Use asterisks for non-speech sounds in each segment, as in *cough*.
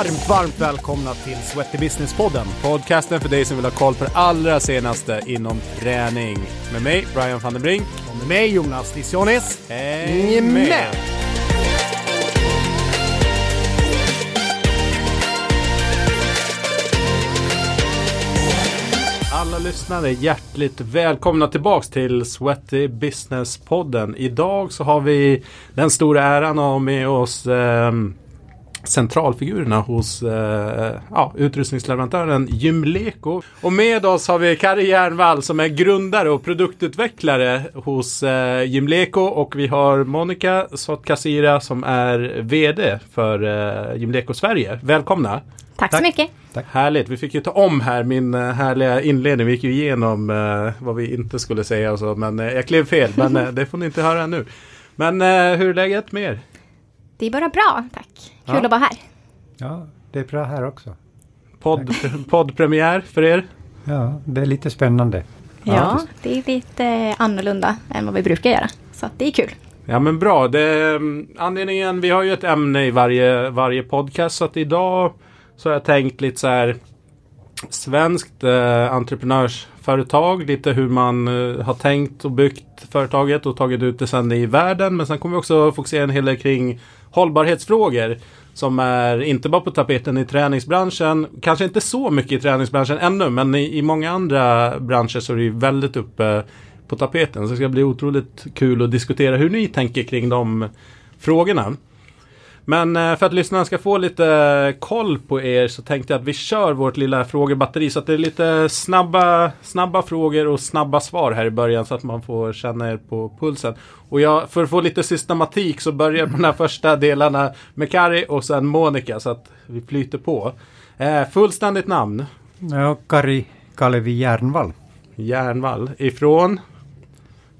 Varmt, varmt välkomna till Sweaty Business-podden. Podcasten för dig som vill ha koll på det allra senaste inom träning. Med mig, Brian van den Brink. Och med mig, Jonas Lissionis. Häng med! Alla lyssnare hjärtligt välkomna tillbaks till Sweaty Business-podden. Idag så har vi den stora äran att ha med oss eh, centralfigurerna hos eh, ja, utrustningsleverantören Gymleko. Och med oss har vi Kari Järnvall som är grundare och produktutvecklare hos eh, Gymleko och vi har Monica Sotkasira som är VD för eh, Gymleko Sverige. Välkomna! Tack, så mycket! Tack. Härligt! Vi fick ju ta om här min eh, härliga inledning. Vi gick ju igenom eh, vad vi inte skulle säga och så men eh, jag klev fel. Men eh, det får ni inte höra nu. Men eh, hur är läget med er? Det är bara bra, tack. Kul Ja. att vara här. Ja, det är bra här också. Podd, *laughs* poddpremiär för er? Ja, det är lite spännande. Ja, det är lite annorlunda än vad vi brukar göra. Så att det är kul. Ja men bra. Det, mm, anledningen, vi har ju ett ämne i varje, varje podcast. Så att idag så har jag tänkt lite så här svenskt eh, entreprenörsföretag. Lite hur man eh, har tänkt och byggt företaget och tagit ut det sen i världen. Men sen kommer vi också fokusera en hel del kring hållbarhetsfrågor. Som är inte bara på tapeten i träningsbranschen. Kanske inte så mycket i träningsbranschen ännu. Men i, i många andra branscher så är det ju väldigt uppe på tapeten. Så det ska bli otroligt kul att diskutera hur ni tänker kring de frågorna. Men eh, för att lyssnarna ska få lite koll på er så tänkte jag att vi kör vårt lilla frågebatteri så att det är lite snabba, snabba frågor och snabba svar här i början så att man får känna er på pulsen. Och jag, för att få lite systematik så börjar jag på de här första delarna med Kari och sen Monica så att vi flyter på. Eh, fullständigt namn? Ja, Kari Kalevi Järnvall. Järnvall. Ifrån?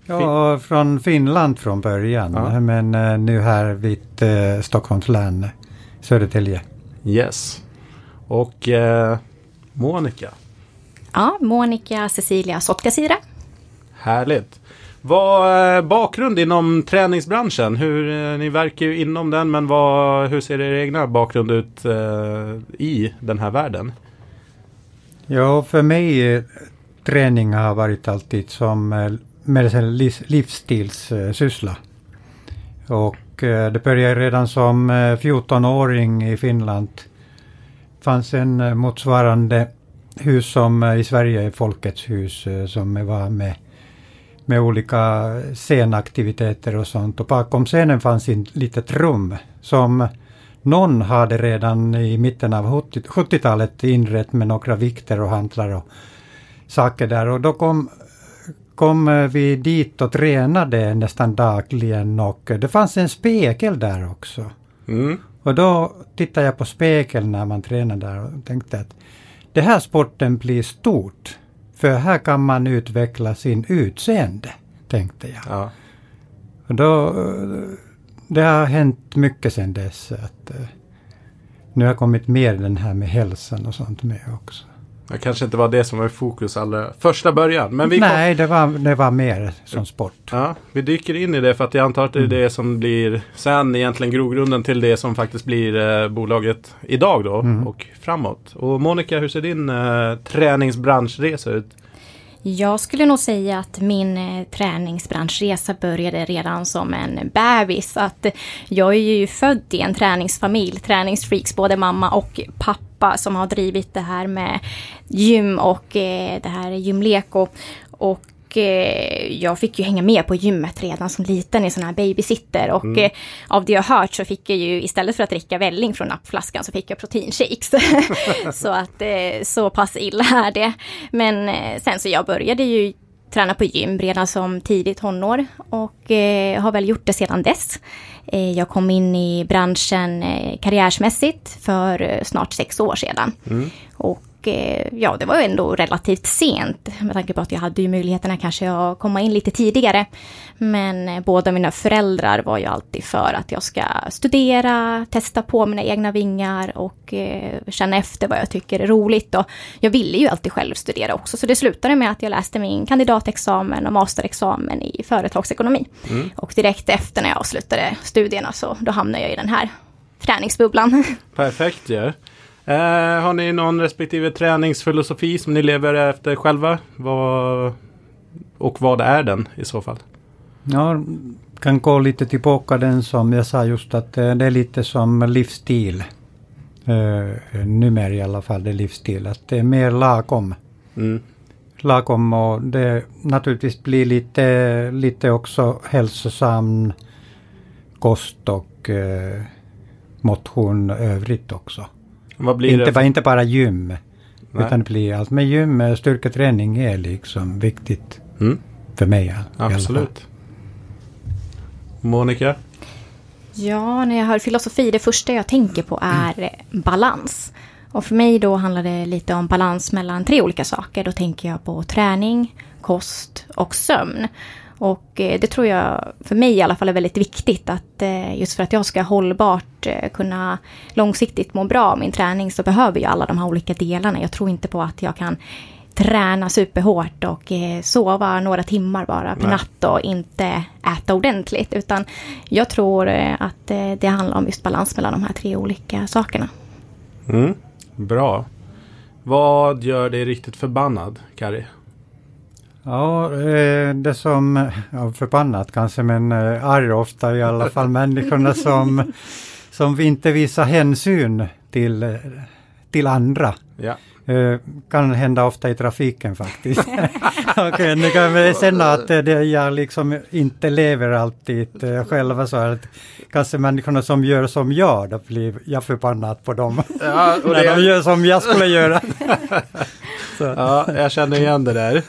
Ja, från Finland från början. Ja. Men eh, nu här vid eh, Stockholms län, Södertälje. Yes. Och eh, Monica. Ja, Monica Cecilia Sotkasira. Härligt. Vad är bakgrund inom träningsbranschen? Hur, eh, ni verkar ju inom den men vad, hur ser er egna bakgrund ut eh, i den här världen? Ja, för mig eh, träning har varit alltid som eh, med en livsstilssyssla. Och eh, det började redan som eh, 14-åring i Finland. Det fanns en eh, motsvarande hus som i Sverige är Folkets hus som var med, med olika scenaktiviteter och sånt. Och bakom scenen fanns ett litet rum som någon hade redan i mitten av 70-talet inrett med några vikter och hantlar och saker där. Och då kom, kom vi dit och tränade nästan dagligen och det fanns en spegel där också. Mm. Och då tittade jag på spegeln när man tränade där och tänkte att det här sporten blir stort. För här kan man utveckla sin utseende, tänkte jag. Ja. Och då, det har hänt mycket sedan dess. Att, eh, nu har kommit mer den här med hälsan och sånt med också. Det kanske inte var det som var i fokus allra första början. Men vi, kom, Nej, det var, det var mer som sport. ja, vi dyker in i det för att jag antar att det är det som blir sen egentligen grogrunden till det som faktiskt blir eh, bolaget idag då och framåt. Och Monica, hur ser din eh, träningsbranschresa ut? Jag skulle nog säga att min eh, träningsbranschresa började redan som en bebis. Att jag är ju född i en träningsfamilj, träningsfreaks, både mamma och pappa som har drivit det här med gym och eh, det här gymleko. Och eh, jag fick ju hänga med på gymmet redan som liten i sån här babysitter. Och eh, av det jag hört så fick jag ju istället för att dricka välling från nappflaskan så fick jag proteinshakes. *laughs* *laughs* så att eh, så pass illa är det. Men sen så jag började ju träna på gym redan som tidigt tonår och eh, har väl gjort det sedan dess. Eh, jag kom in i branschen eh, karriärsmässigt för eh, snart sex år sedan. Och eh, ja, det var ju ändå relativt sent med tanke på att jag hade ju möjligheterna kanske att komma in lite tidigare. Men eh, båda mina föräldrar var ju alltid för att jag ska studera, testa på mina egna vingar och eh, känna efter vad jag tycker är roligt. Och jag ville ju alltid själv studera också, så det slutade med att jag läste min kandidatexamen och masterexamen i företagsekonomi. Och direkt efter när jag avslutade studierna så då hamnade jag i den här träningsbubblan. *laughs* Perfekt ju. Eh, har ni någon respektive träningsfilosofi som ni lever efter själva? Vad, och vad är den i så fall? Ja, kan gå lite tillbaka den som jag sa just att eh, det är lite som livsstil. Uh, numera i alla fall det är livsstil. Att det är mer lagom. Mm. Lagom och det naturligtvis blir lite, lite också hälsosam kost och uh, motion övrigt också. Vad blir inte, det? bara, inte bara gym. Nej. Utan det blir allt. Men gym, eh, styrketräning är liksom viktigt Mm. för mig. Absolut. Monica? Ja, när jag hör filosofi, det första jag tänker på är eh, balans. Och för mig då handlar det lite om balans mellan tre olika saker. Då tänker jag på träning, kost och sömn. Och eh, det tror jag för mig i alla fall är väldigt viktigt att eh, just för att jag ska hållbart eh, kunna långsiktigt må bra av min träning så behöver jag alla de här olika delarna. Jag tror inte på att jag kan träna superhårt och sova några timmar bara per natt och inte äta ordentligt. Utan jag tror att det handlar om just balans mellan de här tre olika sakerna. Mm. Bra. Vad gör dig riktigt förbannad, Kari? Ja, eh, det som, ja, förbannat kanske, men eh, arg ofta i alla fall, *laughs* människorna som, som inte visar hänsyn till, till andra. Ja. Eh, kan hända ofta i trafiken faktiskt. *laughs* Okej, nu kan vi känna att det, jag liksom inte lever alltid själva så att kanske människorna som gör som jag, då blir jag förbannad på dem. Ja, *laughs* När de gör som jag skulle göra. ja, jag känner igen det där.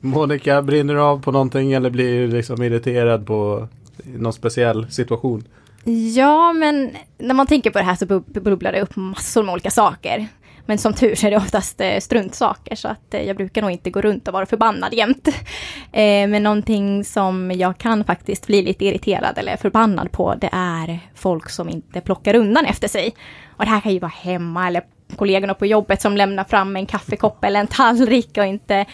Monica, brinner du av på någonting eller blir du liksom irriterad på någon speciell situation? Ja, men när man tänker på det här så bubblar det upp massor med olika saker. Men som tur så är det oftast eh, struntsaker så att eh, jag brukar nog inte gå runt och vara förbannad jämt. *laughs* Eh, men någonting som jag kan faktiskt bli lite irriterad eller förbannad på det är folk som inte plockar undan efter sig. Och det här kan ju vara hemma eller kollegorna på jobbet som lämnar fram en kaffekopp eller en tallrik och inte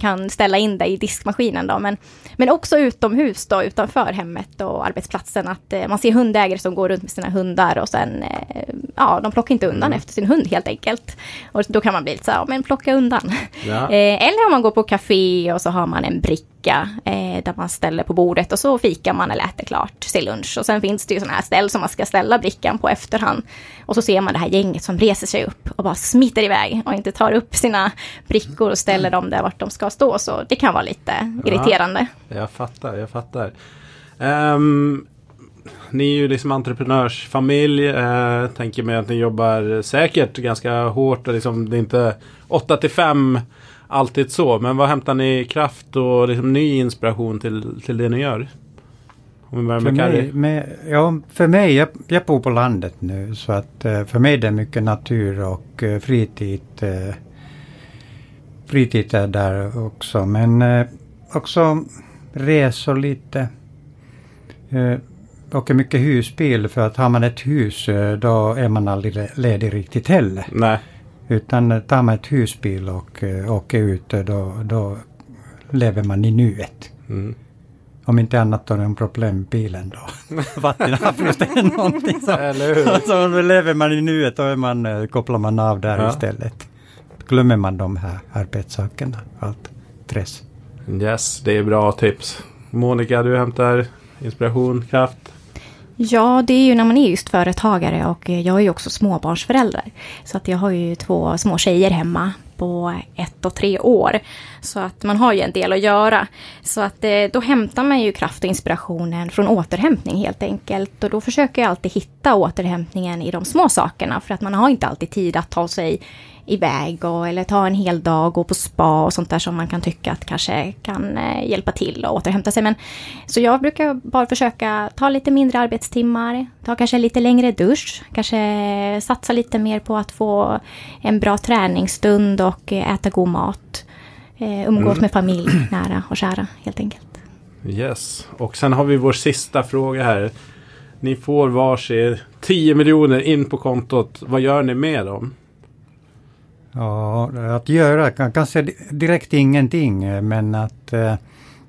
kan ställa in det i diskmaskinen då. Men, men också utomhus då, utanför hemmet och arbetsplatsen. Att eh, man ser hundägare som går runt med sina hundar och sen, eh, ja, de plockar inte undan efter sin hund helt enkelt. Och då kan man bli lite så här, men plocka undan. Ja. Eh, eller om man går på café och så har man en bricka eh, där man ställer på bordet och så fikar man eller äter klart sin lunch. Och sen finns det ju sådana här ställ som man ska ställa brickan på efterhand. Och så ser man det här gänget som reser sig upp och bara smiter iväg och inte tar upp sina brickor och ställer dem där vart de ska stå. Så det kan vara lite irriterande. Jag fattar, jag fattar. Ehm, ni är ju liksom entreprenörsfamilj. Uh, tänker mig att ni jobbar säkert ganska hårt och liksom det är inte 8 till 5 alltid så. Men vad hämtar ni kraft och liksom ny inspiration till, till det ni gör? Om vi börjar För med mig, Kari. med, ja, för mig, jag, jag bor på landet nu så att eh, för mig är det mycket natur och eh, fritid. eh, Fritid är där också men också resor lite. Åker mycket husbil för att har man ett hus då är man aldrig le- ledig riktigt heller. Nej. Utan eh, tar man ett husbil och eh, åker ut eh, då, då lever man i nuet. Mm. Om inte annat då är det en problem med bilen då. *laughs* Vattenavbrott eller någonting så. Eller hur? Så lever man i nuet och är man, kopplar man av där Ja. istället. Glömmer man de här arbetssakerna, allt stress. Yes, det är bra tips. Monica, du hämtar inspiration, kraft. Ja, det är ju när man är just företagare och jag är ju också småbarnsförälder. Så att jag har ju två små tjejer hemma på ett och tre år. Så att man har ju en del att göra. Så att eh, då hämtar man ju kraft och inspirationen från återhämtning helt enkelt. Och då försöker jag alltid hitta återhämtningen i de små sakerna. För att man har inte alltid tid att ta sig iväg och, eller ta en hel dag, gå på spa och sånt där som man kan tycka att kanske kan eh, hjälpa till och återhämta sig. Men, så jag brukar bara försöka ta lite mindre arbetstimmar, ta kanske lite längre dusch, kanske satsa lite mer på att få en bra träningsstund och eh, äta god mat. Eh, umgås med familj, *clears throat* nära och kära helt enkelt. Yes. Och sen har vi vår sista fråga här. Ni får varsin 10 miljoner in på kontot. Vad gör ni med dem? Ja, att göra kan- kanske di- direkt ingenting eh, men att eh,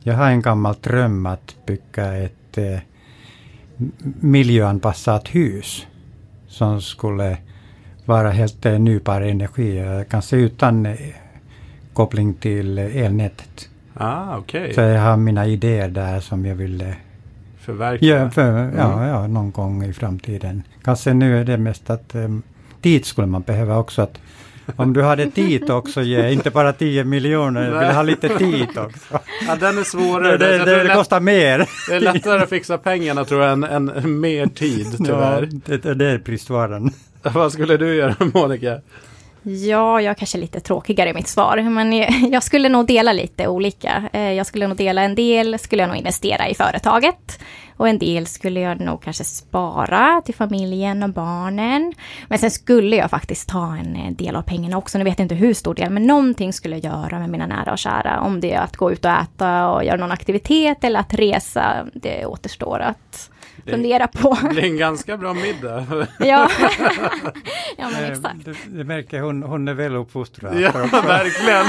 jag har en gammal dröm att bygga ett eh, miljöanpassat hus som skulle vara helt eh, nybar energi, kanske utan eh, koppling till elnätet. Ah, okej. Så jag har mina idéer där som jag vill eh, Förverkliga. Ja, för, Mm. ja, ja, någon gång i framtiden. Kanske nu är det mest att um, tid skulle man behöva också. Att, om du hade tid också, ge inte bara 10 miljoner, jag vill ha lite tid också. Ja, den är svårare. Det, det, det, det kostar mer. det är lättare att fixa pengarna tror jag än, än mer tid Ja, tyvärr. det, det, det är bristvaran. Vad skulle du göra Monica? Ja, jag kanske är lite tråkigare i mitt svar, men jag, *laughs* skulle nog dela lite olika. Eh, jag skulle nog dela en del, skulle jag nog investera i företaget. Och en del skulle jag nog kanske spara till familjen och barnen. Men sen skulle jag faktiskt ta en eh, del av pengarna också. Nu vet jag inte hur stor del, men någonting skulle jag göra med mina nära och kära. Om det är att gå ut och äta och göra någon aktivitet eller att resa. Det återstår att fundera på. *laughs* Det blir en ganska bra middag. *laughs* ja. *laughs* ja, men Eh, exakt. Du, du märker, hon, hon är väl uppfostrad. Ja, verkligen.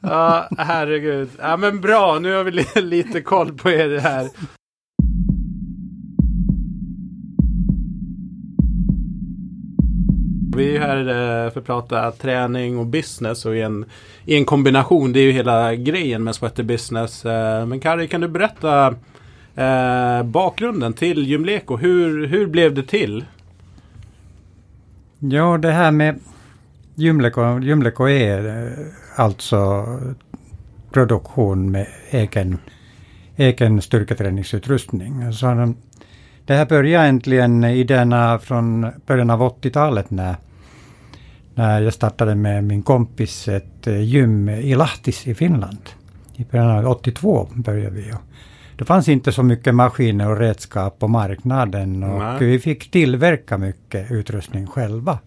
Ja, herregud. Ja, men bra. Nu har vi li- lite koll på er här. Vi är här eh, för att prata träning och business och i en, i en kombination. Det är ju hela grejen med Sweater Business. Eh, Men Kari, kan du berätta eh, bakgrunden till Gymleko? Hur, hur blev det till? Ja, det här med Gymleko, Gymleko är eh, alltså produktion med egen, egen styrketräningsutrustning. Så eh, det här började egentligen idéerna från början av 80-talet när, när jag startade med min kompis ett eh, gym i Lahtis i Finland. I början av 82 började vi. Det fanns inte så mycket maskiner och redskap på marknaden och Nej. vi fick tillverka mycket utrustning själva.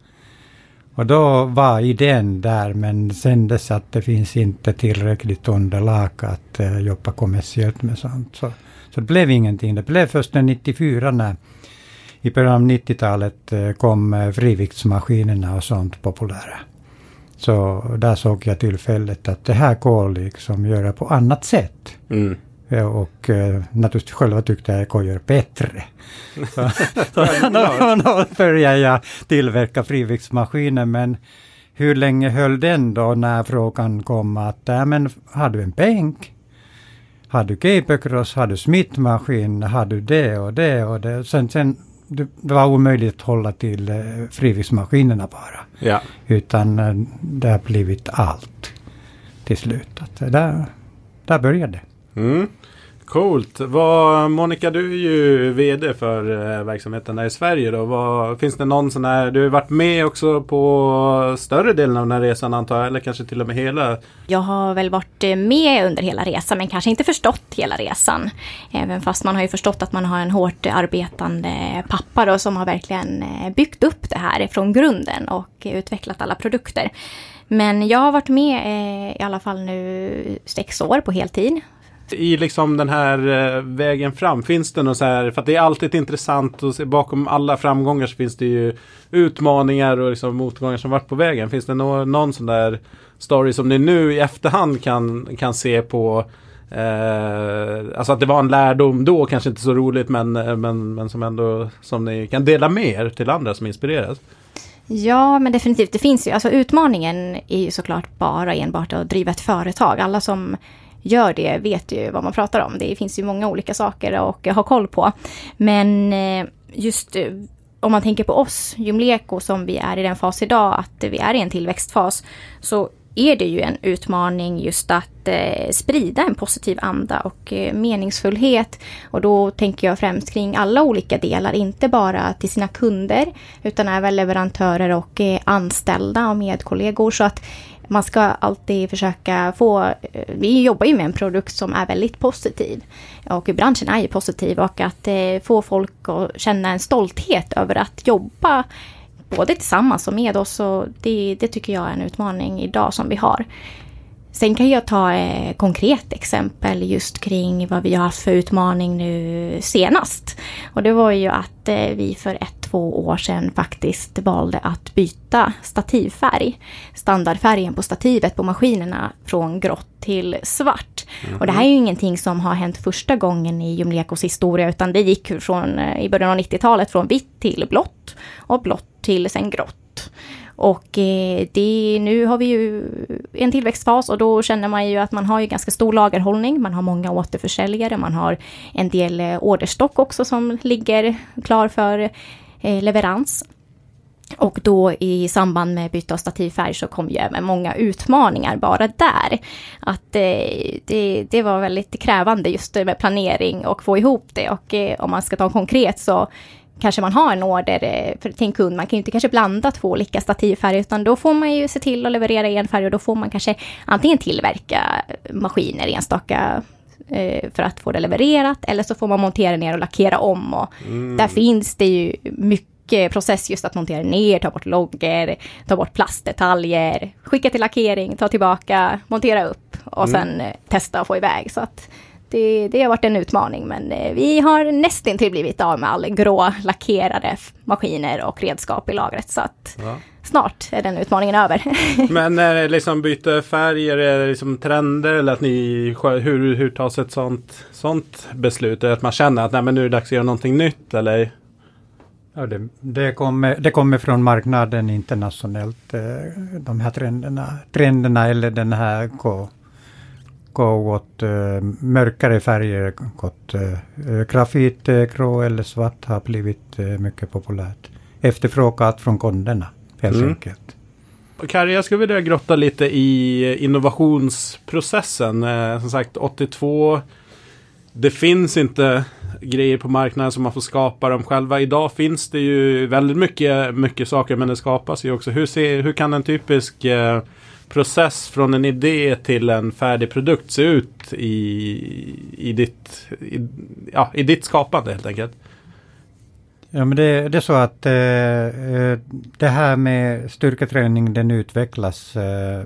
Och då var idén där men sen dess att det finns inte tillräckligt underlag att eh, jobba kommersiellt med sånt. Så, så det blev ingenting. Det blev först när 94 när i början av 90-talet eh, kom eh, friviktsmaskinerna och sånt populära. Så där såg jag tillfället att det här går liksom göra på annat sätt. Mm. Ja, och eh, naturligtvis själva tyckte jag gör bättre. *laughs* Så, så då, då började jag tillverka friviktsmaskiner men hur länge höll den då när frågan kom att äh, men har du en bänk? Har du capercross? Har du smittmaskin? Har du det och det och det? Sen, sen det, var omöjligt att hålla till eh, friviktsmaskinerna bara. Ja. Utan eh, det har blivit allt till slut. Att, eh, där, där började det. Mm. Coolt. Vad, Monica, du är ju VD för eh, verksamheten där i Sverige. Då. Vad, finns det någon sån här, du har varit med också på större delen av den här resan antar jag, eller kanske till och med hela. Jag har väl varit eh, med under hela resan men kanske inte förstått hela resan. Även fast man har ju förstått att man har en hårt arbetande pappa då som har verkligen eh, byggt upp det här från grunden och utvecklat alla produkter. Men jag har varit med i alla fall nu sex år på heltid. I liksom den här eh, vägen fram, finns det något så här, för att det är alltid intressant att se bakom alla framgångar så finns det ju utmaningar och liksom motgångar som varit på vägen. Finns det någon, någon sån där story som ni nu i efterhand kan, kan se på Eh, alltså att det var en lärdom då, kanske inte så roligt men, eh, men, men som ändå som ni kan dela med er till andra som inspireras. Ja, men definitivt. Det finns ju, alltså utmaningen är ju såklart bara enbart att driva ett företag. Alla som gör det vet ju vad man pratar om. Det finns ju många olika saker att ha koll på. Men eh, just eh, om man tänker på oss, Jumleko, som vi är i den fas idag, att vi är i en tillväxtfas, så är det ju en utmaning just att eh, sprida en positiv anda och eh, meningsfullhet. Och då tänker jag främst kring alla olika delar, inte bara till sina kunder, utan även leverantörer och eh, anställda och medkollegor. Så att man ska alltid försöka få, eh, vi jobbar ju med en produkt som är väldigt positiv. Och branschen är ju positiv och att eh, få folk att känna en stolthet över att jobba både tillsammans och med oss. Och det, det tycker jag är en utmaning idag som vi har. Sen kan jag ta ett konkret exempel just kring vad vi har haft för utmaning nu senast. Och det var ju att eh, vi för ett, två år sedan faktiskt valde att byta stativfärg. Standardfärgen på stativet på maskinerna från grått till svart. Och det här är ju ingenting som har hänt första gången i Jumlekos historia utan det gick från, eh, i början av 90-talet från vitt till blått och blått till sen grått. Och eh, det, nu har vi ju en tillväxtfas och då känner man ju att man har ju ganska stor lagerhållning. Man har många återförsäljare, man har en del eh, orderstock också som ligger klar för Eh, leverans. Och då i samband med byte av stativfärg så kom ju även många utmaningar bara där. Att eh, det, det var väldigt krävande just med planering och få ihop det. Och eh, om man ska ta konkret så kanske man har en order eh, för, till en kund. Man kan ju inte kanske blanda två olika stativfärger utan då får man ju se till att leverera en färg och då får man kanske antingen tillverka maskiner enstaka för att få det levererat eller så får man montera ner och lackera om. Och mm. Där finns det ju mycket process just att montera ner, ta bort loggor, ta bort plastdetaljer, skicka till lackering, ta tillbaka, montera upp och mm. sen eh, testa och få iväg. Så att det, det har varit en utmaning men eh, vi har nästintill blivit av med alla grå lackerade maskiner och redskap i lagret. Så att ja. Snart är den utmaningen över. *laughs* men är det liksom byte färger, är det liksom trender eller att ni, hur, hur tas ett sånt, sånt beslut? Att man känner att nej, men nu är det dags att göra någonting nytt eller? Ja, det, det, kommer, det kommer från marknaden internationellt, eh, de här trenderna, trenderna eller den här gå, gå åt uh, mörkare färger, gått, uh, grafit, uh, grå eller svart har blivit uh, mycket populärt. Efterfrågat från kunderna helt mm. enkelt. Kari, jag skulle vilja grotta lite i innovationsprocessen. Eh, som sagt, 82 det finns inte grejer på marknaden som man får skapa dem själva. Idag finns det ju väldigt mycket, mycket saker men det skapas ju också. Hur, ser, hur kan en typisk eh, process från en idé till en färdig produkt se ut i, i, ditt, i, ja, i ditt skapande helt enkelt? Ja men det, det är så att eh, eh det här med styrketräning den utvecklas eh,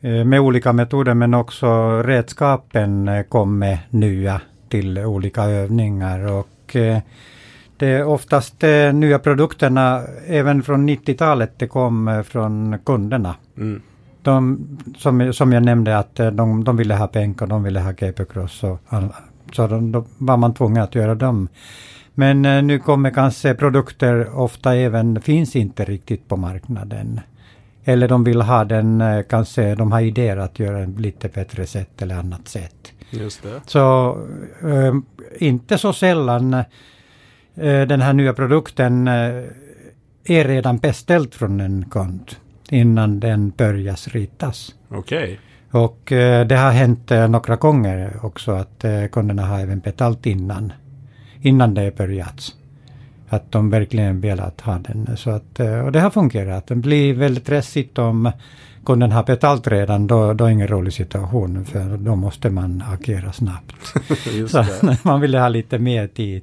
Eh, med olika metoder men också redskapen eh, kommer nya till olika övningar och eh, det är oftast de nya produkterna, även från 90-talet, det kom från kunderna. Mm. De, som, som jag nämnde att de, de ville ha Penk och de ville ha GP-cross. Så, så de, då var man tvungen att göra dem. Men nu kommer kanske produkter ofta även, finns inte riktigt på marknaden. Eller de vill ha den, eh, kanske de har idéer att göra en lite bättre sätt eller annat sätt. Just det. Så äh, inte så sällan äh, den här nya produkten äh, är redan beställd från en kund innan den börjar ritas. Okej. Okay. Och det har hänt några gånger också att kunderna har även betalt innan, innan det börjat att de verkligen velat ha den. Så att, eh, och det har fungerat. Det blir väldigt stressigt om kunden har betalt redan, då, då är det ingen rolig situation, för då måste man agera snabbt. *laughs* så *laughs* man vill ha lite mer tid.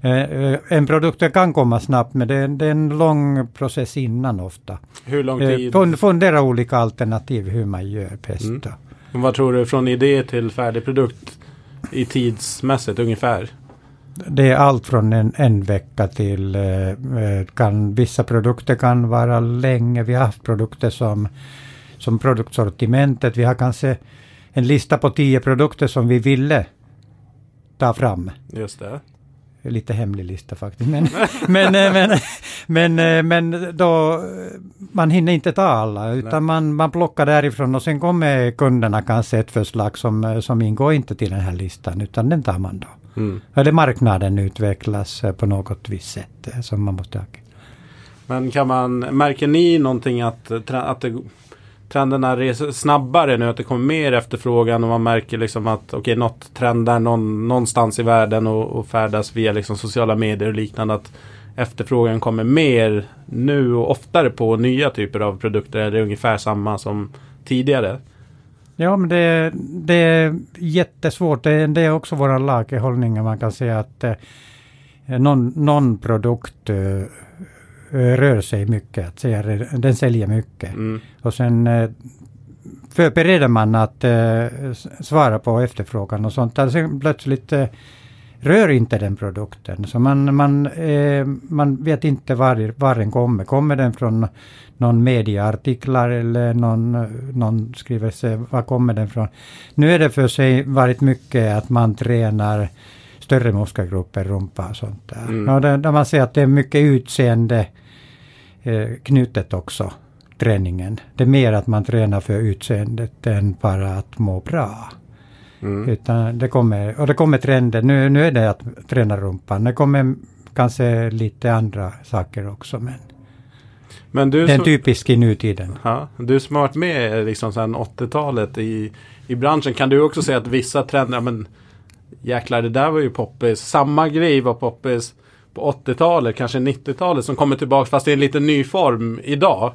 Eh, eh, en produkt kan komma snabbt, men det, det är en lång process innan ofta. Hur lång tid? Fundera olika alternativ hur man gör bäst. Mm. Vad tror du från idé till färdig produkt i tidsmässigt ungefär? Det är allt från en, en vecka till eh, eh, kan, vissa produkter kan vara länge. Vi har haft produkter som, som produktsortimentet. Vi har kanske en lista på tio produkter som vi ville ta fram. Just det. Lite hemlig lista faktiskt. Men, *laughs* men, eh, men, men, men då, man hinner inte ta alla utan man, man plockar därifrån och sen kommer kunderna kanske ett förslag som, som ingår inte till den här listan utan den tar man då. Mm. Eller marknaden utvecklas på något visst sätt eh, som man måste ha. Men kan man, märker ni någonting att, att det, trenderna reser snabbare nu? Att det kommer mer efterfrågan och man märker liksom att okej, okay, något trendar någon, någonstans i världen och, och färdas via liksom sociala medier och liknande. Att efterfrågan kommer mer nu och oftare på nya typer av produkter? Är det ungefär samma som tidigare? Ja, men det, det är jättesvårt. Det, det är också våra lagerhållningar. Man kan säga att eh, någon, någon produkt eh, rör sig mycket. Att säga, den säljer mycket. Mm. Och sen eh, förbereder man att eh, svara på efterfrågan och sånt. Alltså plötsligt eh, rör inte den produkten. Så man, man, eh, man vet inte var, var den kommer. Kommer den från någon mediaartiklar eller någon, någon skrivelse, var kommer den från? Nu är det för sig varit mycket att man tränar större muskelgrupper, rumpa och sånt där. Mm. Och där, där man ser att det är mycket utseende eh, knutet också, träningen. Det är mer att man tränar för utseendet än bara att må bra. Mm. Utan det kommer, och det kommer trender. Nu, nu är det att träna rumpan. Det kommer kanske lite andra saker också. Men Men du, är som, typiskt i nutiden. ja, du som har varit med liksom sedan 80-talet i, i branschen. Kan du också säga att vissa trender, ja, men jäklar det där var ju poppis. Samma grej var poppis på 80-talet, kanske 90-talet som kommer tillbaka fast i en lite ny form idag.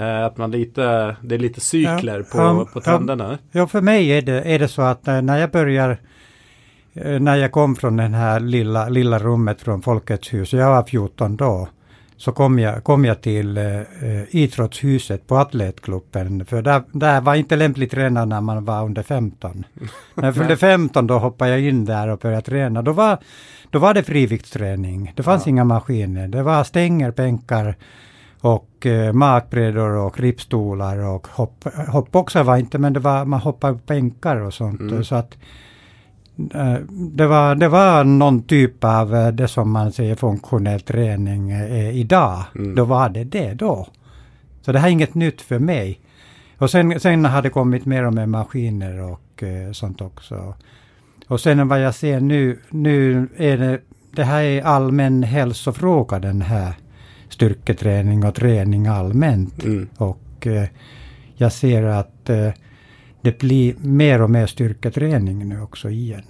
Eh, att man lite, det är lite cykler Ja, på, ja, på trenderna. Ja, för mig är det, är det så att eh, när jag börjar eh, när jag kom från det här lilla, lilla rummet från Folkets hus, jag var 14 då, så kom jag, kom jag till eh, idrottshuset på atletklubben. För där, där var inte lämpligt träna när man var under 15. När jag fyllde 15 då hoppade jag in där och började träna. Då var, då var det friviktsträning. Det fanns inga maskiner. Det var stänger, bänkar och eh, makbrädor och ribbstolar och hopp, hoppboxar var inte men det var, man hoppade på bänkar och sånt. Mm. Så att eh, det var, det var någon typ av eh, det som man säger funktionell träning eh, idag. Mm. Då var det det då. Så det här är inget nytt för mig. Och sen, sen har det kommit mer och mer maskiner och eh, sånt också. Och sen vad jag ser nu, nu är det, det här är allmän hälsofråga den här styrketräning och träning allmänt. Mm. Och eh, jag ser att eh, det blir mer och mer styrketräning nu också igen.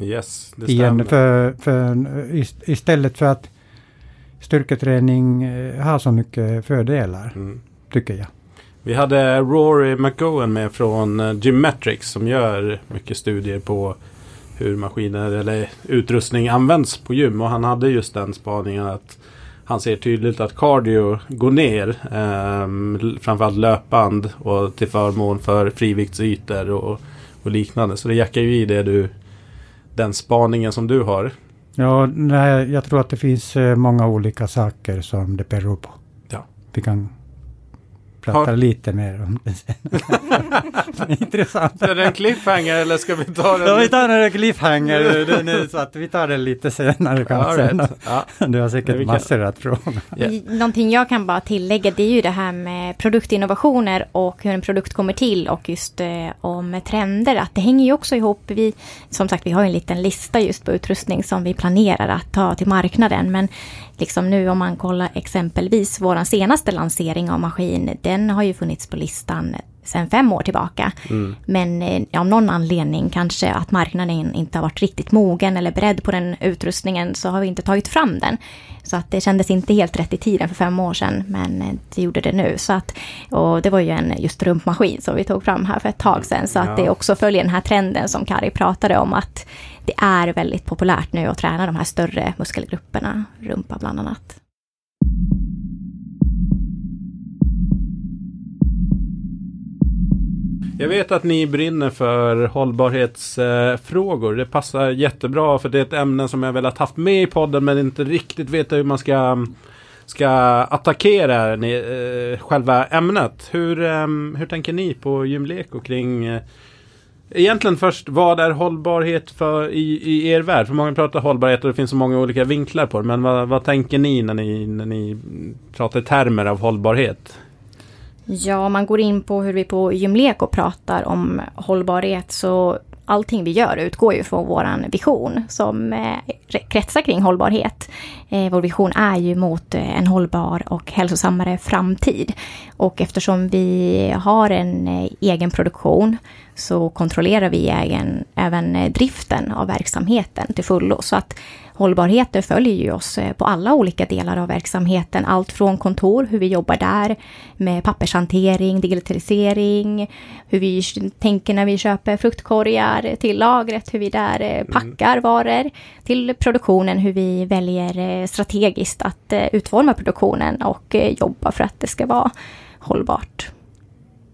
Yes, det stämmer. igen för, för, ist- istället för att styrketräning eh, har så mycket fördelar, Mm. tycker jag. Vi hade Rory McGowan med från eh, Gymmetrics som gör mycket studier på hur maskiner eller utrustning används på gym. Och han hade just den spaningen att han ser tydligt att cardio går ner. Um, framförallt löpband och till förmån för friviktsytor och, och liknande. Så det jackar ju i det du den spaningen som du har. Ja, nej, jag tror att det finns eh, många olika saker som det beror på. Ja. Vi kan prata Har- lite mer om *laughs* det sen. Intressant. Är det en cliffhanger eller ska vi ta den? Ja, vi tar en cliffhanger det- nu, så att vi tar det lite senare kanske. right. ja. *laughs* Du har Ja, säkert kan- massor att fråga. Ja. I- Någonting jag kan bara tillägga det är ju det här med produktinnovationer och hur en produkt kommer till och just eh, om trender. Att det hänger ju också ihop. Vi, som sagt, vi har en liten lista just på utrustning som vi planerar att ta till marknaden. Men liksom nu om man kollar exempelvis vår senaste lansering av maskin. Den har ju funnits på listan sedan fem år tillbaka. Men eh, av någon anledning kanske att marknaden inte har varit riktigt mogen eller beredd på den utrustningen så har vi inte tagit fram den. Så att det kändes inte helt rätt i tiden för fem år sedan men eh, det gjorde det nu. Så att, och det var ju en just rumpmaskin som vi tog fram här för ett tag sedan. Så Ja. att det också följer den här trenden som Kari pratade om att det är väldigt populärt nu att träna de här större muskelgrupperna, rumpa bland annat. Jag vet att ni brinner för hållbarhetsfrågor. Det passar jättebra för det är ett ämne som jag velat haft med i podden men inte riktigt vet hur man ska, ska attackera ni, eh, själva ämnet. Hur, ehm, hur tänker ni på gymleko kring eh, Egentligen först, vad är hållbarhet för i, i er värld? För många pratar hållbarhet och det finns så många olika vinklar på det. Men vad, vad tänker ni när, ni när ni pratar i termer av hållbarhet? Ja, om man går in på hur vi på Gymleko pratar om hållbarhet så allting vi gör utgår ju från våran vision som eh, kretsar kring hållbarhet. Eh, vår vision är ju mot eh, en hållbar och hälsosammare framtid. Och eftersom vi har en eh, egen produktion så kontrollerar vi ägen, även eh, driften av verksamheten till fullo. Så att hållbarheten följer ju oss på alla olika delar av verksamheten. Allt från kontor, hur vi jobbar där med pappershantering, digitalisering, hur vi tänker när vi köper fruktkorgar till lagret, hur vi där eh, packar varor, till produktionen, hur vi väljer Eh, strategiskt att eh, utforma produktionen och eh, jobba för att det ska vara hållbart.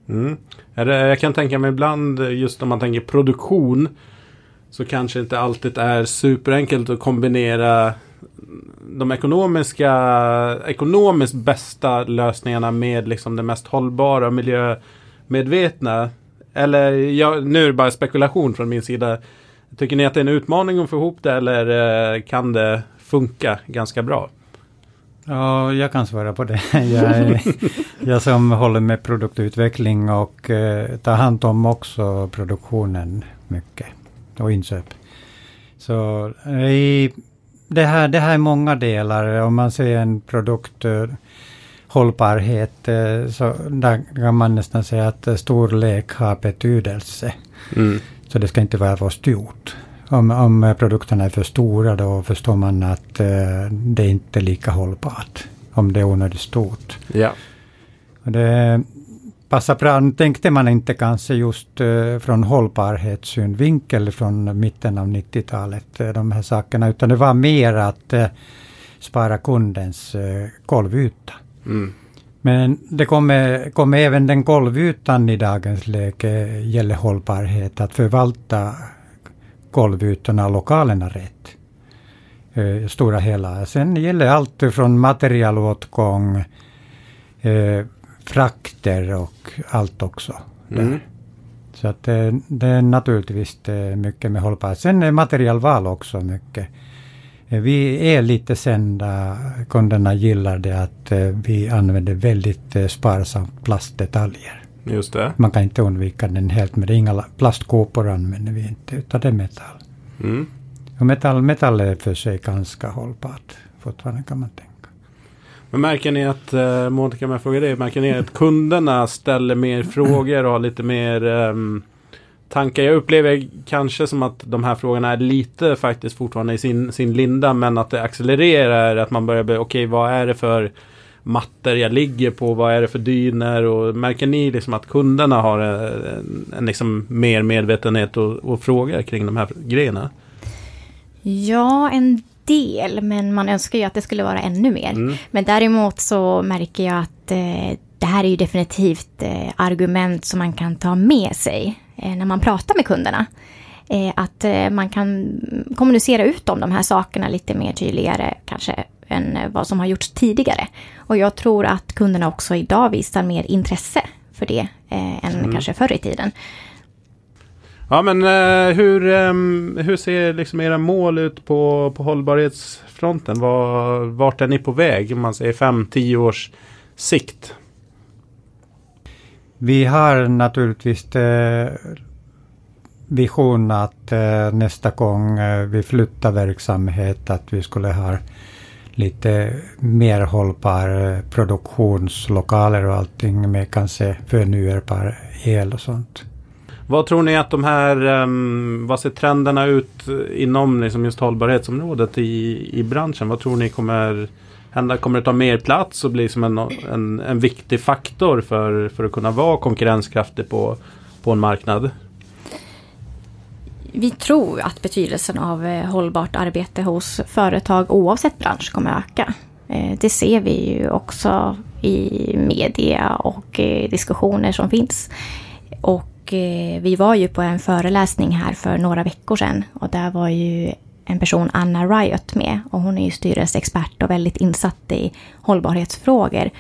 Mm. Jag kan tänka mig ibland just om man tänker produktion så kanske inte alltid är superenkelt att kombinera de ekonomiska, ekonomiskt bästa lösningarna med liksom det mest hållbara och miljömedvetna. Eller ja, nu är det bara spekulation från min sida. Tycker ni att det är en utmaning att få ihop det eller kan det funka ganska bra? Ja, jag kan svara på det. *laughs* Jag, jag som håller med produktutveckling och eh, tar hand om också produktionen mycket och inköp. Så i, det, här, det här är många delar. Om man ser en produkt eh, hållbarhet eh, så där kan man nästan säga att storlek har betydelse. Mm. Så det ska inte vara för stort. Om, om produkterna är för stora då förstår man att eh, det är inte är lika hållbart. Om det är onödigt stort. Ja. Och det passar bra, nu tänkte man inte kanske just eh, från hållbarhetssynvinkel från mitten av 90-talet, eh, de här sakerna, utan det var mer att eh, spara kundens eh, golvyta. Mm. Men det kommer, kommer även den golvytan i dagens läge gäller hållbarhet, att förvalta golvytorna lokalerna rätt. Eh, stora hela. Sen gäller allt från materialåtgång, eh, frakter och allt också. Mm. Så att det, det är naturligtvis det mycket med hållbarhet. Sen är materialval också mycket. Eh, Vi är lite sända, kunderna gillar det att eh, vi använder väldigt eh, sparsamt plastdetaljer. Just det. Man kan inte undvika den helt, men det är inga la- plastkåpor använder vi inte, utan det är metall. Mm. Och metall, metall är för sig ganska hållbart fortfarande kan man tänka. Men märker ni att, eh, Monica om jag frågar dig, märker ni att kunderna ställer mer *clears throat* frågor och har lite mer ehm, tankar? Jag upplever kanske som att de här frågorna är lite faktiskt fortfarande i sin, sin linda men att det accelererar, att man börjar bli, okej vad är det för mattor jag ligger på, vad är det för dyner och märker ni liksom att kunderna har en, en liksom mer medvetenhet och, och frågor kring de här grejerna? Ja, en del, men man önskar ju att det skulle vara ännu mer. Mm. Men däremot så märker jag att eh, det här är ju definitivt eh, argument som man kan ta med sig eh, när man pratar med kunderna. Eh, att eh, man kan kommunicera ut om de här sakerna lite mer tydligare kanske än eh, vad som har gjorts tidigare. Och jag tror att kunderna också idag visar mer intresse för det eh, än kanske förr i tiden. Ja men eh, hur, ehm, hur ser liksom era mål ut på, på hållbarhetsfronten? Var, vart är ni på väg om man säger 5-10 års sikt? Vi har naturligtvis eh, vision att eh, nästa gång eh, vi flyttar verksamhet att vi skulle ha lite mer hållbar eh, produktionslokaler och allting med kanske förnyelsebar el och sånt. Vad tror ni att de här, ehm, vad ser trenderna ut inom liksom just hållbarhetsområdet i, i branschen? Vad tror ni kommer hända? Kommer det ta mer plats och bli som en, en, en viktig faktor för, för att kunna vara konkurrenskraftig på, på en marknad? Vi tror att betydelsen av eh, hållbart arbete hos företag oavsett bransch kommer att öka. Eh, det ser vi ju också i media och eh, diskussioner som finns. Och vi var ju på en föreläsning här för några veckor sedan och där var ju en person, Anna Riot, med. Och hon är ju styrelseexpert och väldigt insatt i hållbarhetsfrågor.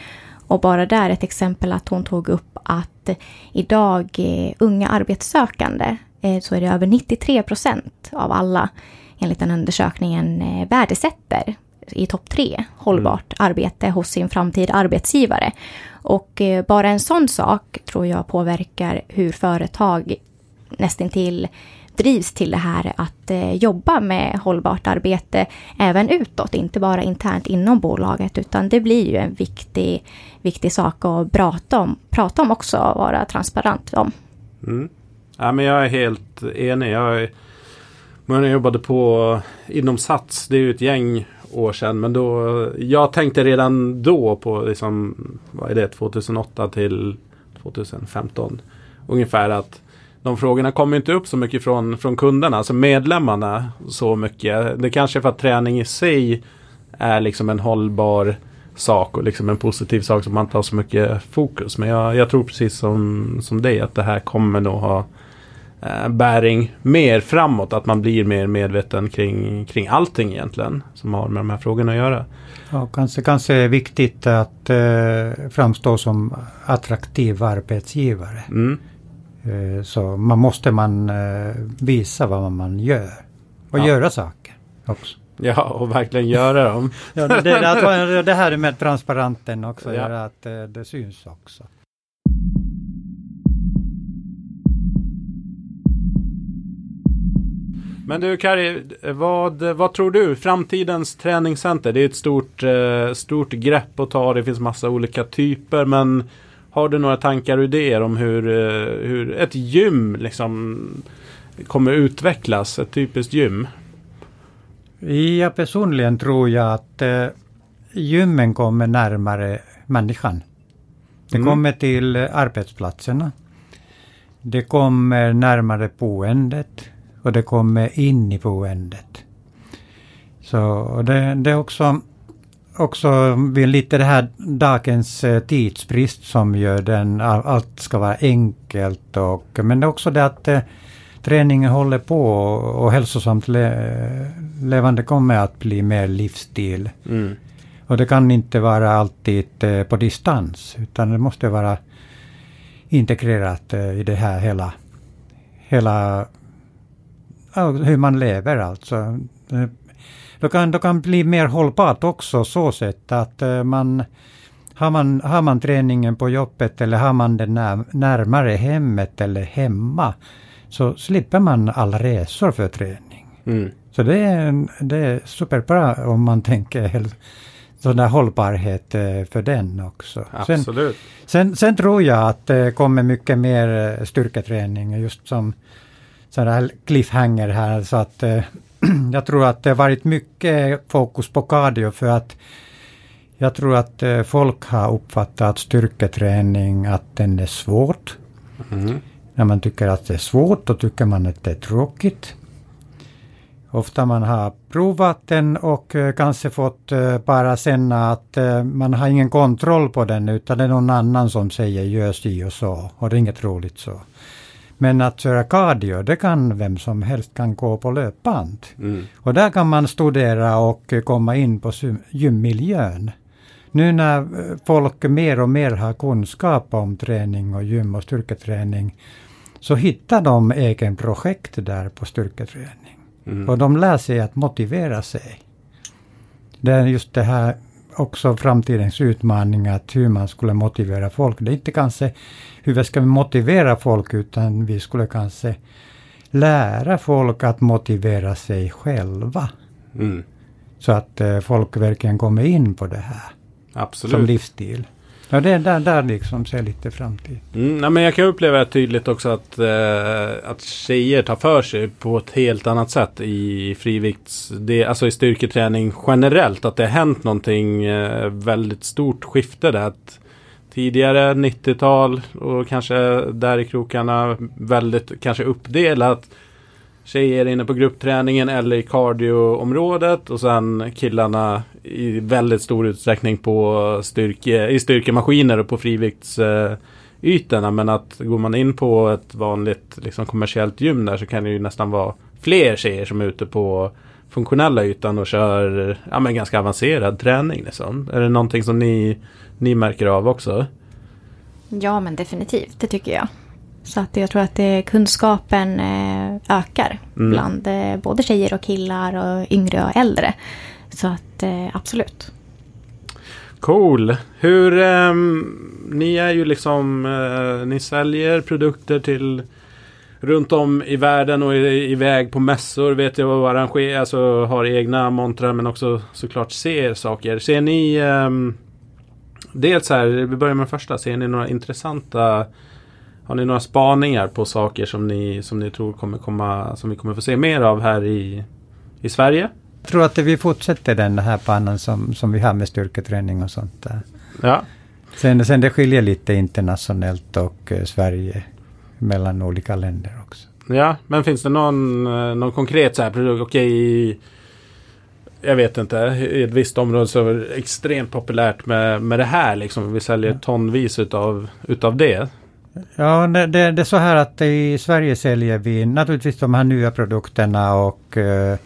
Och bara där ett exempel att hon tog upp att idag unga arbetssökande så är det över 93 procent av alla enligt den undersökningen eh, värdesätter i topp tre hållbart arbete hos sin framtida arbetsgivare. Och eh, bara en sån sak tror jag påverkar hur företag nästintill drivs till det här att eh, jobba med hållbart arbete även utåt, inte bara internt inom bolaget, utan det blir ju en viktig, viktig sak att prata om, prata om också och vara transparent om. Mm. Ja, men jag är helt enig. Jag, men jag jobbade på inom Sats, det är ju ett gäng år sedan. Men då, jag tänkte redan då på liksom, vad är det, 2008 till 2015 ungefär att de frågorna kommer inte upp så mycket från, från kunderna, alltså medlemmarna så mycket. Det kanske är för att träning i sig är liksom en hållbar sak och liksom en positiv sak som man tar så mycket fokus. Men jag, jag tror precis som, som dig att det här kommer nog ha eh, bäring mer framåt. Att man blir mer medveten kring, kring allting egentligen som har med de här frågorna att göra. Ja, kanske, kanske är viktigt att eh, framstå som attraktiv arbetsgivare. Mm. Eh, Så man måste man eh, visa vad man gör. Och Ja. göra saker också. Ja, och verkligen göra dem. *laughs* Ja, det, det, det, här med transparenten också, Ja. göra att eh, det syns också. Men du Kari, vad, vad tror du? Framtidens träningscenter, det är ett stort, eh, stort grepp att ta. Det finns massa olika typer. Men har du några tankar och idéer om hur, eh, hur ett gym liksom kommer utvecklas? Ett typiskt gym? Jag personligen tror jag att eh, gymmen kommer närmare människan. Det Mm. kommer till arbetsplatserna. Det kommer närmare boendet och det kommer in i boendet. Så det, det är också, också lite det här dagens eh, tidsbrist som gör den, all- allt ska vara enkelt och men det är också det att eh, träningen håller på och, hälsosamt le, levande kommer att bli mer livsstil. Mm. Och det kan inte vara alltid eh, på distans utan det måste vara integrerat i det här hela, hela hur man lever alltså. Eh, Då kan det kan bli mer hållbart också så sätt att eh, man har, man har man träningen på jobbet eller har man den när, närmare hemmet eller hemma så slipper man alla resor för träning. Mm. Så det är, det är superbra om man tänker sån där hållbarhet eh, för den också. Sen, Absolut. sen, sen tror jag att det kommer mycket mer styrketräning just som där cliffhanger här så att eh, *clears throat* jag tror att det har varit mycket fokus på cardio för att jag tror att eh, folk har uppfattat styrketräning att den är svårt. Mm. När man tycker att det är svårt, då tycker man att det är tråkigt. Ofta man har provat den och eh, kanske fått eh, bara känna att eh, man har ingen kontroll på den utan det är någon annan som säger gör si och så och det är inget roligt så. Men att köra cardio, det kan vem som helst kan gå på löpband. Mm. Och där kan man studera och komma in på gymmiljön. Nu när eh, folk mer och mer har kunskap om träning och gym och styrketräning så hittar de egen projekt där på styrketräning. Mm. Och de lär sig att motivera sig. Det är just det här också framtidens utmaning att hur man skulle motivera folk. Det är inte kanske hur vi ska motivera folk utan vi skulle kanske lära folk att motivera sig själva. Mm. Så att eh, folk verkligen kommer in på det här som Absolut. livsstil. Ja, det är där, där liksom ser lite framtid. Mm, nej, men jag kan uppleva tydligt också att, eh, att tjejer tar för sig på ett helt annat sätt i frivikts, det, alltså i styrketräning generellt. Att det har hänt någonting eh, väldigt stort skifte där. Att tidigare 90-tal och kanske där i krokarna väldigt kanske uppdelat. Tjejer inne på gruppträningen eller i cardioområdet och sen killarna i väldigt stor utsträckning på styrke, i styrkemaskiner och på friviktsytorna. Men att går man in på ett vanligt liksom, kommersiellt gym där så kan det ju nästan vara fler tjejer som är ute på funktionella ytan och kör ja, men ganska avancerad träning. Liksom. Är det någonting som ni, ni märker av också? Ja, men definitivt. Det tycker jag. Så att jag tror att det, kunskapen eh, ökar Mm. bland eh, både tjejer och killar och yngre och äldre. Så att eh, absolut. Cool. Hur, ehm, ni är ju liksom, eh, ni säljer produkter till runt om i världen och iväg på mässor. Vet jag vad arrangerar, alltså har egna montrar men också såklart ser saker. Ser ni, ehm, dels här, vi börjar med första. Ser ni några intressanta, har ni några spaningar på saker som ni, som ni tror kommer komma, som vi kommer få se mer av här i, i Sverige? Jag tror att vi fortsätter den här banan som, som vi har med styrketräning och sånt där. Ja. Sen, sen det skiljer lite internationellt och eh, Sverige mellan olika länder också. Ja, men finns det någon, eh, någon konkret så här produkt? Okej, i- jag vet inte. I ett visst område så är det extremt populärt med, med det här liksom. Vi säljer tonvis utav, utav det. Ja, det, det, det är så här att i Sverige säljer vi naturligtvis de här nya produkterna och eh,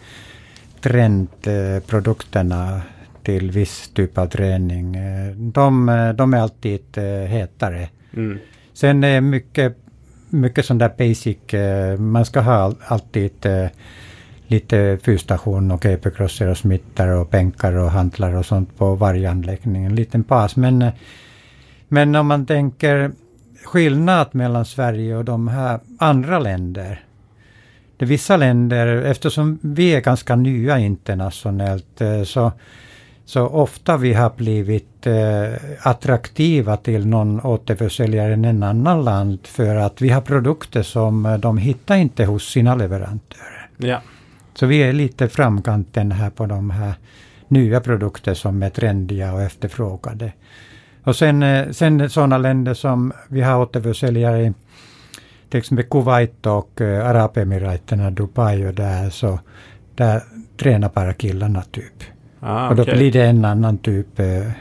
trendprodukterna till viss typ av träning. De, de är alltid eh, hetare. Mm. Sen är mycket mycket sån där basic, eh, man ska ha all, alltid eh, lite fyrstation och capercrosser och smittar och bänkar och hantlar och sånt på varje anläggning. En liten paus. Men, eh, men om man tänker skillnad mellan Sverige och de här andra länder. Det vissa länder, eftersom vi är ganska nya internationellt, eh, så, så ofta vi har blivit eh, attraktiva till någon återförsäljare i en annan land för att vi har produkter som eh, de hittar inte hos sina leverantörer. Ja. Så vi är lite framkanten här på de här nya produkter som är trendiga och efterfrågade. Och sen, eh, sen sådana länder som vi har återförsäljare i till exempel Kuwait och uh, Arabemiraten, Dubai och där så där tränar bara killarna typ. Ah, och då okej. blir det en annan typ uh,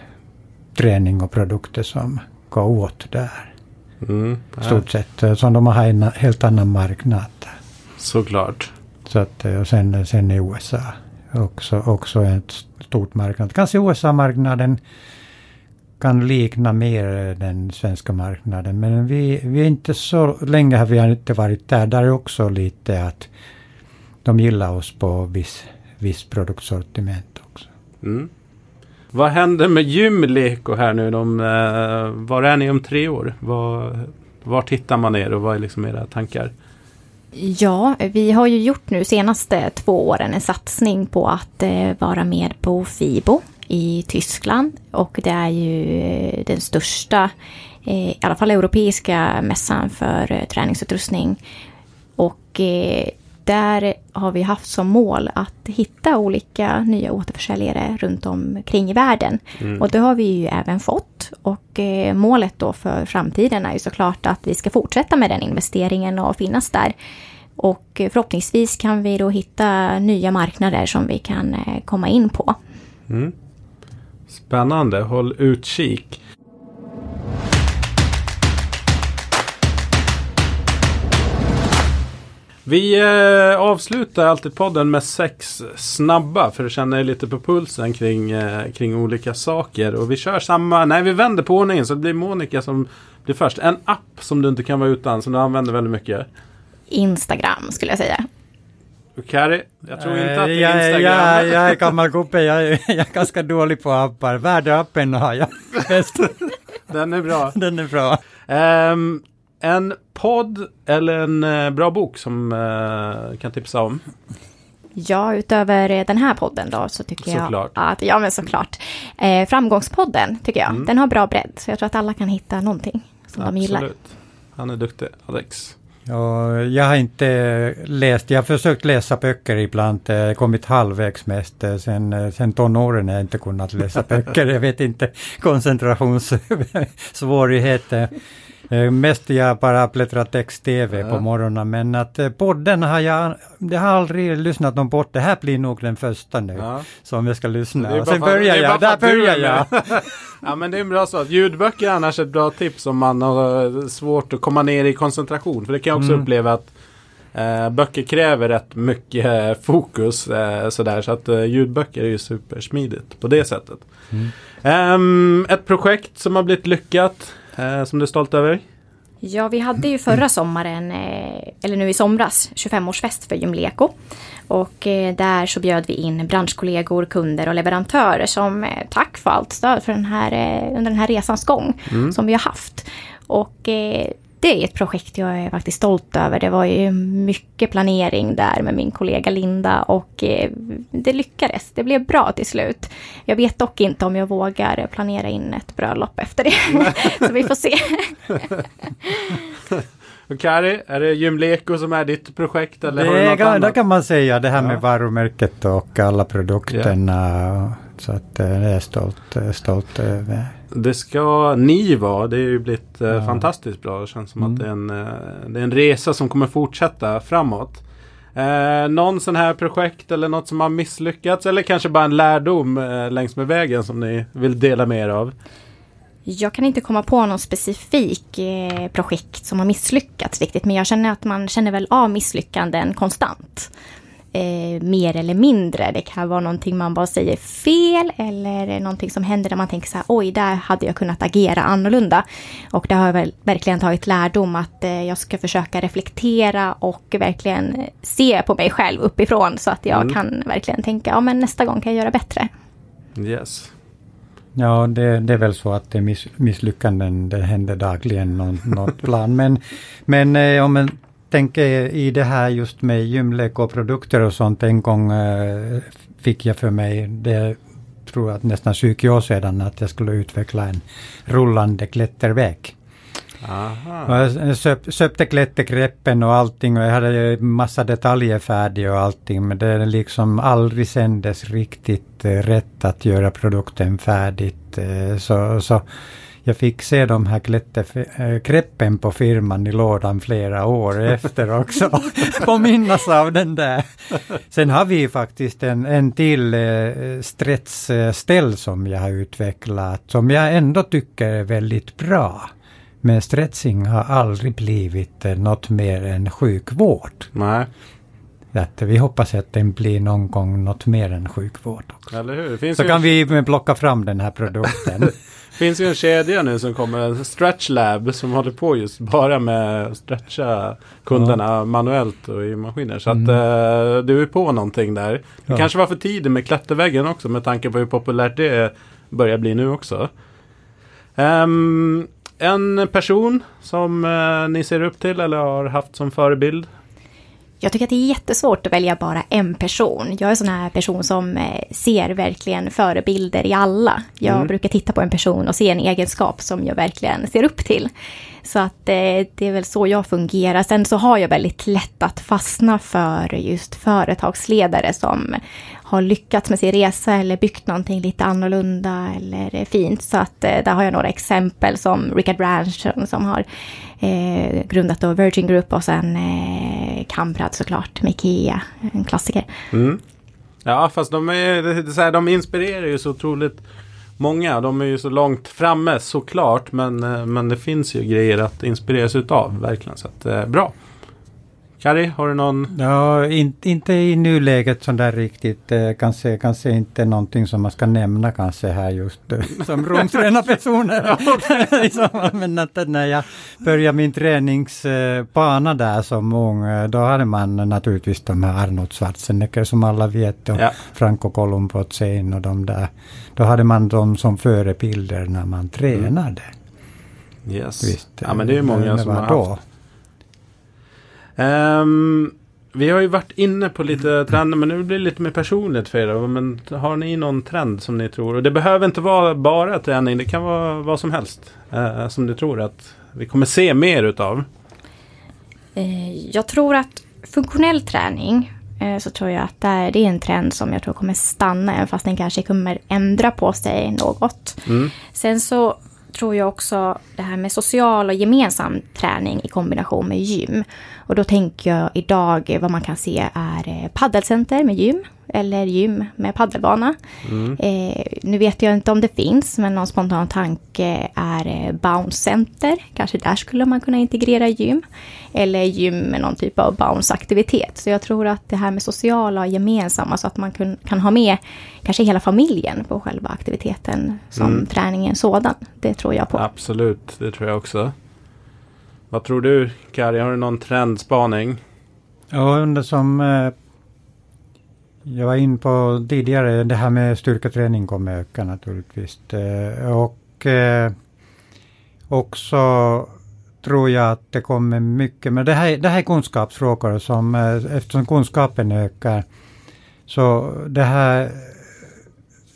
träning och produkter som går åt där. Mm. I stort sett. Uh, Så de har en helt annan marknad. Såklart. Så att, eh, och sen, sen i USA också, också en stort marknad. Kanske USA-marknaden kan likna mer den svenska marknaden. Men vi, vi är inte så länge har vi inte varit där. Där är också lite att de gillar oss på viss, viss produktsortiment också. Mm. Vad händer med Gymleko här nu? De, eh, var är ni om tre år? Var, var tittar man er och vad är liksom era tankar? Ja, vi har ju gjort nu senaste två åren en satsning på att eh, vara med på FIBO i Tyskland. Och det är ju eh, den största, eh, i alla fall europeiska mässan för eh, träningsutrustning. Och där har vi haft som mål att hitta olika nya återförsäljare runt omkring i världen. Och det har vi ju även fått. Och eh, målet då för framtiden är ju såklart att vi ska fortsätta med den investeringen och finnas där. Och eh, förhoppningsvis kan vi då hitta nya marknader som vi kan eh, komma in på. Mm. Spännande, håll utkik. Vi eh, avslutar alltid podden med sex snabba för att känna er lite på pulsen kring, eh, kring olika saker. Och vi kör samma, nej vi vänder på ordningen så det blir Monica som blir först. En app som du inte kan vara utan som du använder väldigt mycket. Instagram skulle jag säga. Och Kari, jag tror inte att det Eh, jag, är jag, Instagram. jag är gammal gubbe, jag, är- jag är ganska dålig på appar. Värdeappen har jag bäst. Den är bra. Den är bra. Ehm, en podd eller en eh, bra bok som uh, kan tipsa om? Ja, utöver eh, den här podden då så tycker Såklart. jag att, ja men såklart. Eh, framgångspodden tycker jag, den har bra bredd. Så jag tror att alla kan hitta någonting som de gillar. Absolut. Han är duktig, Alex. Ja, jag har inte läst, jag har försökt läsa böcker ibland, eh, kommit halvvägs mest. Eh, sen, eh, sen tonåren har jag inte kunnat läsa böcker, jag vet inte, koncentrationssvårigheter. Eh, Mest jag bara bläddrat text-tv på Ja. morgonen, men att eh, podden har jag, jag har aldrig lyssnat någon podd. Det här blir nog den första nu Ja. som jag ska lyssna. Det Och sen det börjar jag, där börjar jag. ja men det är en bra sak. Ljudböcker är annars ett bra tips om man har svårt att komma ner i koncentration. För det kan jag också Mm. uppleva att eh, böcker kräver rätt mycket eh, fokus. Eh, sådär. Så att eh, ljudböcker är ju supersmidigt på det sättet. Mm. Ehm, ett projekt som har blivit lyckat. Eh, som du är stolt över? Ja, vi hade ju förra sommaren, eh, eller nu i somras, 25-årsfest för Gymleko. Och eh, där så bjöd vi in branschkollegor, kunder och leverantörer som eh, tack för allt stöd för den här, under den här resans gång som vi har haft. Och det är ett projekt jag är faktiskt stolt över. Det var ju mycket planering där med min kollega Linda och eh, det lyckades. Det blev bra till slut. Jag vet dock inte om jag vågar planera in ett bröllop efter det. *laughs* så vi får se. *laughs* Och Kari, är det Gymleko som är ditt projekt? Eller har du Det något kan, annat? det kan man säga, det här Ja. med varumärket och alla produkterna. Så att eh, det är jag stolt, stolt över. Det ska ni vara. Det har ju blivit eh, Ja. fantastiskt bra. Det känns som Mm. att det är, en, eh, det är en resa som kommer fortsätta framåt. Eh, någon sån här projekt eller något som har misslyckats eller kanske bara en lärdom eh, längs med vägen som ni vill dela med er av? Jag kan inte komma på någon specifik eh, projekt som har misslyckats riktigt, men jag känner att man känner väl av misslyckanden konstant. Eh, mer eller mindre. Det kan vara någonting man bara säger fel eller någonting som händer där man tänker så här, oj, där hade jag kunnat agera annorlunda. Och det har jag väl verkligen tagit lärdom att eh, jag ska försöka reflektera och verkligen se på mig själv uppifrån så att jag Mm. kan verkligen tänka, ja men nästa gång kan jag göra bättre. Yes. Ja, det, det är väl så att det är miss, misslyckanden, det händer dagligen någon, något *laughs* plan. Men, men eh, om man tänker i det här just med gymlek och produkter och sånt, en gång eh, fick jag för mig, det tror jag nästan 20 år sedan, att jag skulle utveckla en rullande klätterväg. Aha. Jag söp, söpte klättergreppen och allting och jag hade massa detaljer färdiga och allting men det liksom aldrig sändes riktigt eh, rätt att göra produkten färdigt. eh, så, så jag fick se de här klättergreppen på firman i lådan flera år *laughs* efter också. Påminnas av den där. Sen har vi faktiskt en, en till eh, stretchställ som jag har utvecklat som jag ändå tycker är väldigt bra. Men stretching har aldrig blivit eh, något mer än sjukvård. Nej, Att vi hoppas att den blir någon gång något mer än sjukvård. Också. Så kan vi plocka fram den här produkten. *laughs* finns ju en kedja nu som kommer, Stretch Lab, som håller på just bara med att stretcha kunderna manuellt och i maskiner. Så att eh, du är på någonting där. Det Ja. kanske var för tidigt med klätterväggen också med tanke på hur populärt det börjar bli nu också. Ehm, en person som eh, ni ser upp till eller har haft som förebild? Jag tycker att det är jättesvårt att välja bara en person. Jag är en sån här person som eh, ser verkligen förebilder i alla. Jag Mm. brukar titta på en person och se en egenskap som jag verkligen ser upp till. Så att eh, det är väl så jag fungerar. Sen så har jag väldigt lätt att fastna för just företagsledare som har lyckats med sin resa eller byggt någonting lite annorlunda eller fint. Så att eh, där har jag några exempel som Richard Branson som har eh, grundat då Virgin Group och sen eh, Kamprad såklart med Ikea, en klassiker. Mm. Ja, fast de, är, det är så här, de inspirerar ju så otroligt många. De är ju så långt framme såklart. Men, eh, men det finns ju grejer att inspireras utav verkligen. Så att, eh, bra. Kari, har du någon? Ja, in, inte i nuläget sådär riktigt. Eh, kanske, kanske inte någonting som man ska nämna kanske här just eh, *laughs* som rumstränarpersoner. *laughs* I samband med att när jag började min träningsbana där som ung, eh, då hade man naturligtvis de här Arnold Schwarzenegger som alla vet och Ja. Franco Columbotzin och de där. Då hade man dem som förebilder när man tränade. Yes. Visst, ja, men det är ju många som har då. Ehm, vi har ju varit inne på lite trender, men nu blir det lite mer personligt för er. Men har ni någon trend som ni tror? Och det behöver inte vara bara träning, det kan vara vad som helst. eh, som ni tror att vi kommer se mer utav. Eh, Jag tror att funktionell träning eh, så tror jag att det är en trend som jag tror kommer stanna även fast den kanske kommer ändra på sig något. Mm. Sen så tror jag också det här med social och gemensam träning i kombination med gym. Och då tänker jag idag vad man kan se är eh, paddelcenter med gym eller gym med paddelbana. Eh, nu vet jag inte om det finns, men någon spontan tanke är eh, bounce center. Kanske där skulle man kunna integrera gym. Eller gym med någon typ av bounce-aktivitet. Så jag tror att det här med sociala och gemensamma, så att man kan, kan ha med kanske hela familjen på själva aktiviteten som Mm. träningen sådan. Det tror jag på. Absolut, det tror jag också. Vad tror du, Kari? Har du någon trendspaning? Ja, under som eh, jag var in på tidigare, det här med styrketräning kommer öka naturligtvis. Eh, och eh, också tror jag att det kommer mycket, men det här, det här är kunskapsfrågor som eh, eftersom kunskapen ökar så det här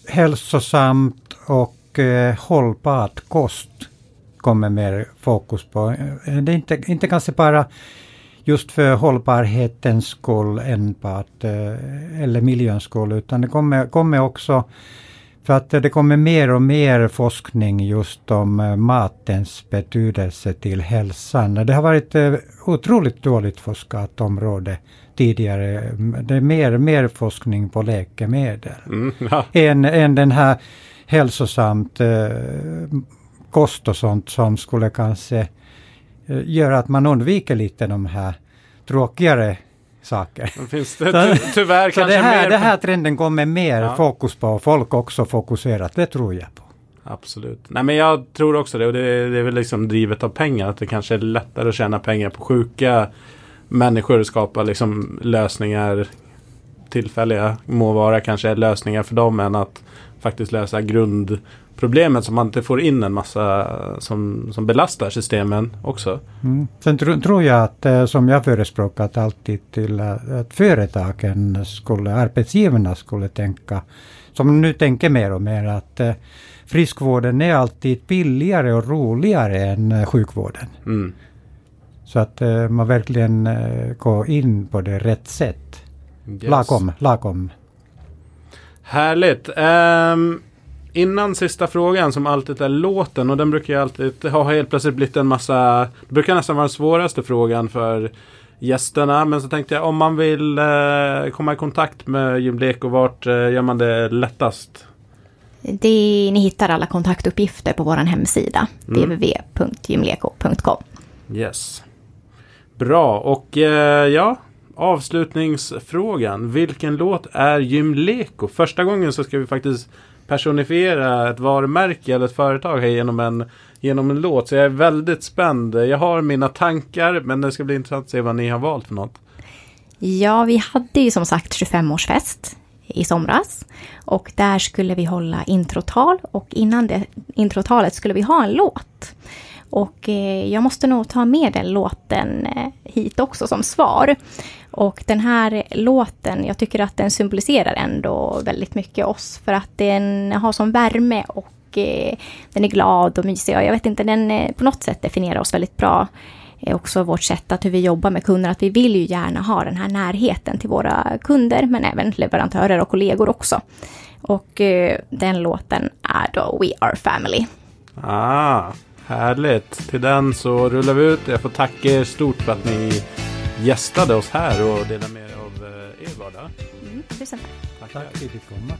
hälsosamt och eh, hållbart kost kommer mer fokus på. Eh, Det är inte, inte kanske bara just för hållbarhetens skull enbart, eh, eller miljöns skull, utan det kommer, kommer också för att det kommer mer och mer forskning just om eh, matens betydelse till hälsan. Det har varit otroligt dåligt forskat område tidigare. Det är mer, mer forskning på läkemedel Mm, ja. än, än den här hälsosamt kost och sånt som skulle kanske eh, göra att man undviker lite de här tråkigare saker. Finns det *laughs* ty tyvärr Så kanske det här, mer... det här trenden kommer mer Ja. fokus på, folk också fokuserat, det tror jag på. Absolut. Nej men jag tror också det och det, det är väl liksom drivet av pengar. Att det kanske är lättare att tjäna pengar på sjuka människor och skapa liksom lösningar. Tillfälliga må vara kanske lösningar för dem än att faktiskt lösa grundproblemet så man inte får in en massa som, som belastar systemen också. Mm. Sen tro, tror jag att, eh, som jag förespråkat alltid till eh, att företagen skulle, arbetsgivarna skulle tänka, som nu tänker mer och mer att eh, friskvården är alltid billigare och roligare än sjukvården. Mm. Så att man verkligen går in på det rätt sätt. Yes. Lagom, lagom. Härligt. Ehm, innan sista frågan som alltid är låten och den brukar ju alltid ha helt plötsligt blivit en massa Det brukar nästan vara den svåraste frågan för gästerna. Men så tänkte jag om man vill eh, komma i kontakt med Gymleko vart eh, gör man det lättast? Det, ni hittar alla kontaktuppgifter på vår hemsida. www.gymleko.com. Yes. Bra och eh, ja Avslutningsfrågan. Vilken låt är Gymleko? Första gången så ska vi faktiskt personifiera ett varumärke eller ett företag här genom en, genom en låt. Så jag är väldigt spänd. Jag har mina tankar men det ska bli intressant att se vad ni har valt för något. Ja, vi hade ju som sagt 25-årsfest i somras. Och där skulle vi hålla introtal och innan det introtalet skulle vi ha en låt. Och eh, jag måste nog ta med den låten eh, hit också som svar. Och den här låten, jag tycker att den symboliserar ändå väldigt mycket oss. För att den har sån värme och eh, den är glad och mysig. Och jag vet inte, den på något sätt definierar oss väldigt bra. Också vårt sätt att hur vi jobbar med kunder. Att vi vill ju gärna ha den här närheten till våra kunder. Men även leverantörer och kollegor också. Och eh, den låten är då We Are Family. Ah, härligt. Till den så rullar vi ut. Jag får tacka er stort för att ni gästade oss här och delade med er av eh, er vardag. Mm, tusen tack. Tack för att du kom.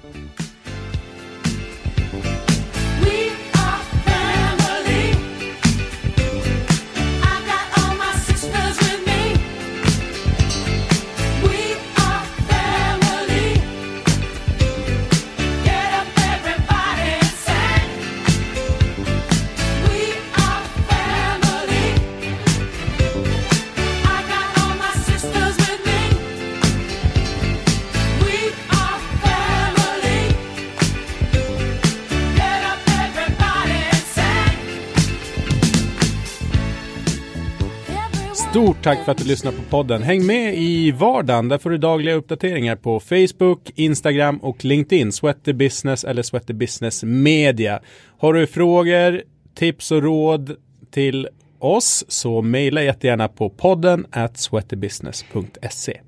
Stort tack för att du lyssnar på podden. Häng med i vardagen. Där får du dagliga uppdateringar på Facebook, Instagram och LinkedIn. Sweaty Business eller Sweaty Business Media. Har du frågor, tips och råd till oss så mejla jättegärna på podden at sweatybusiness.se.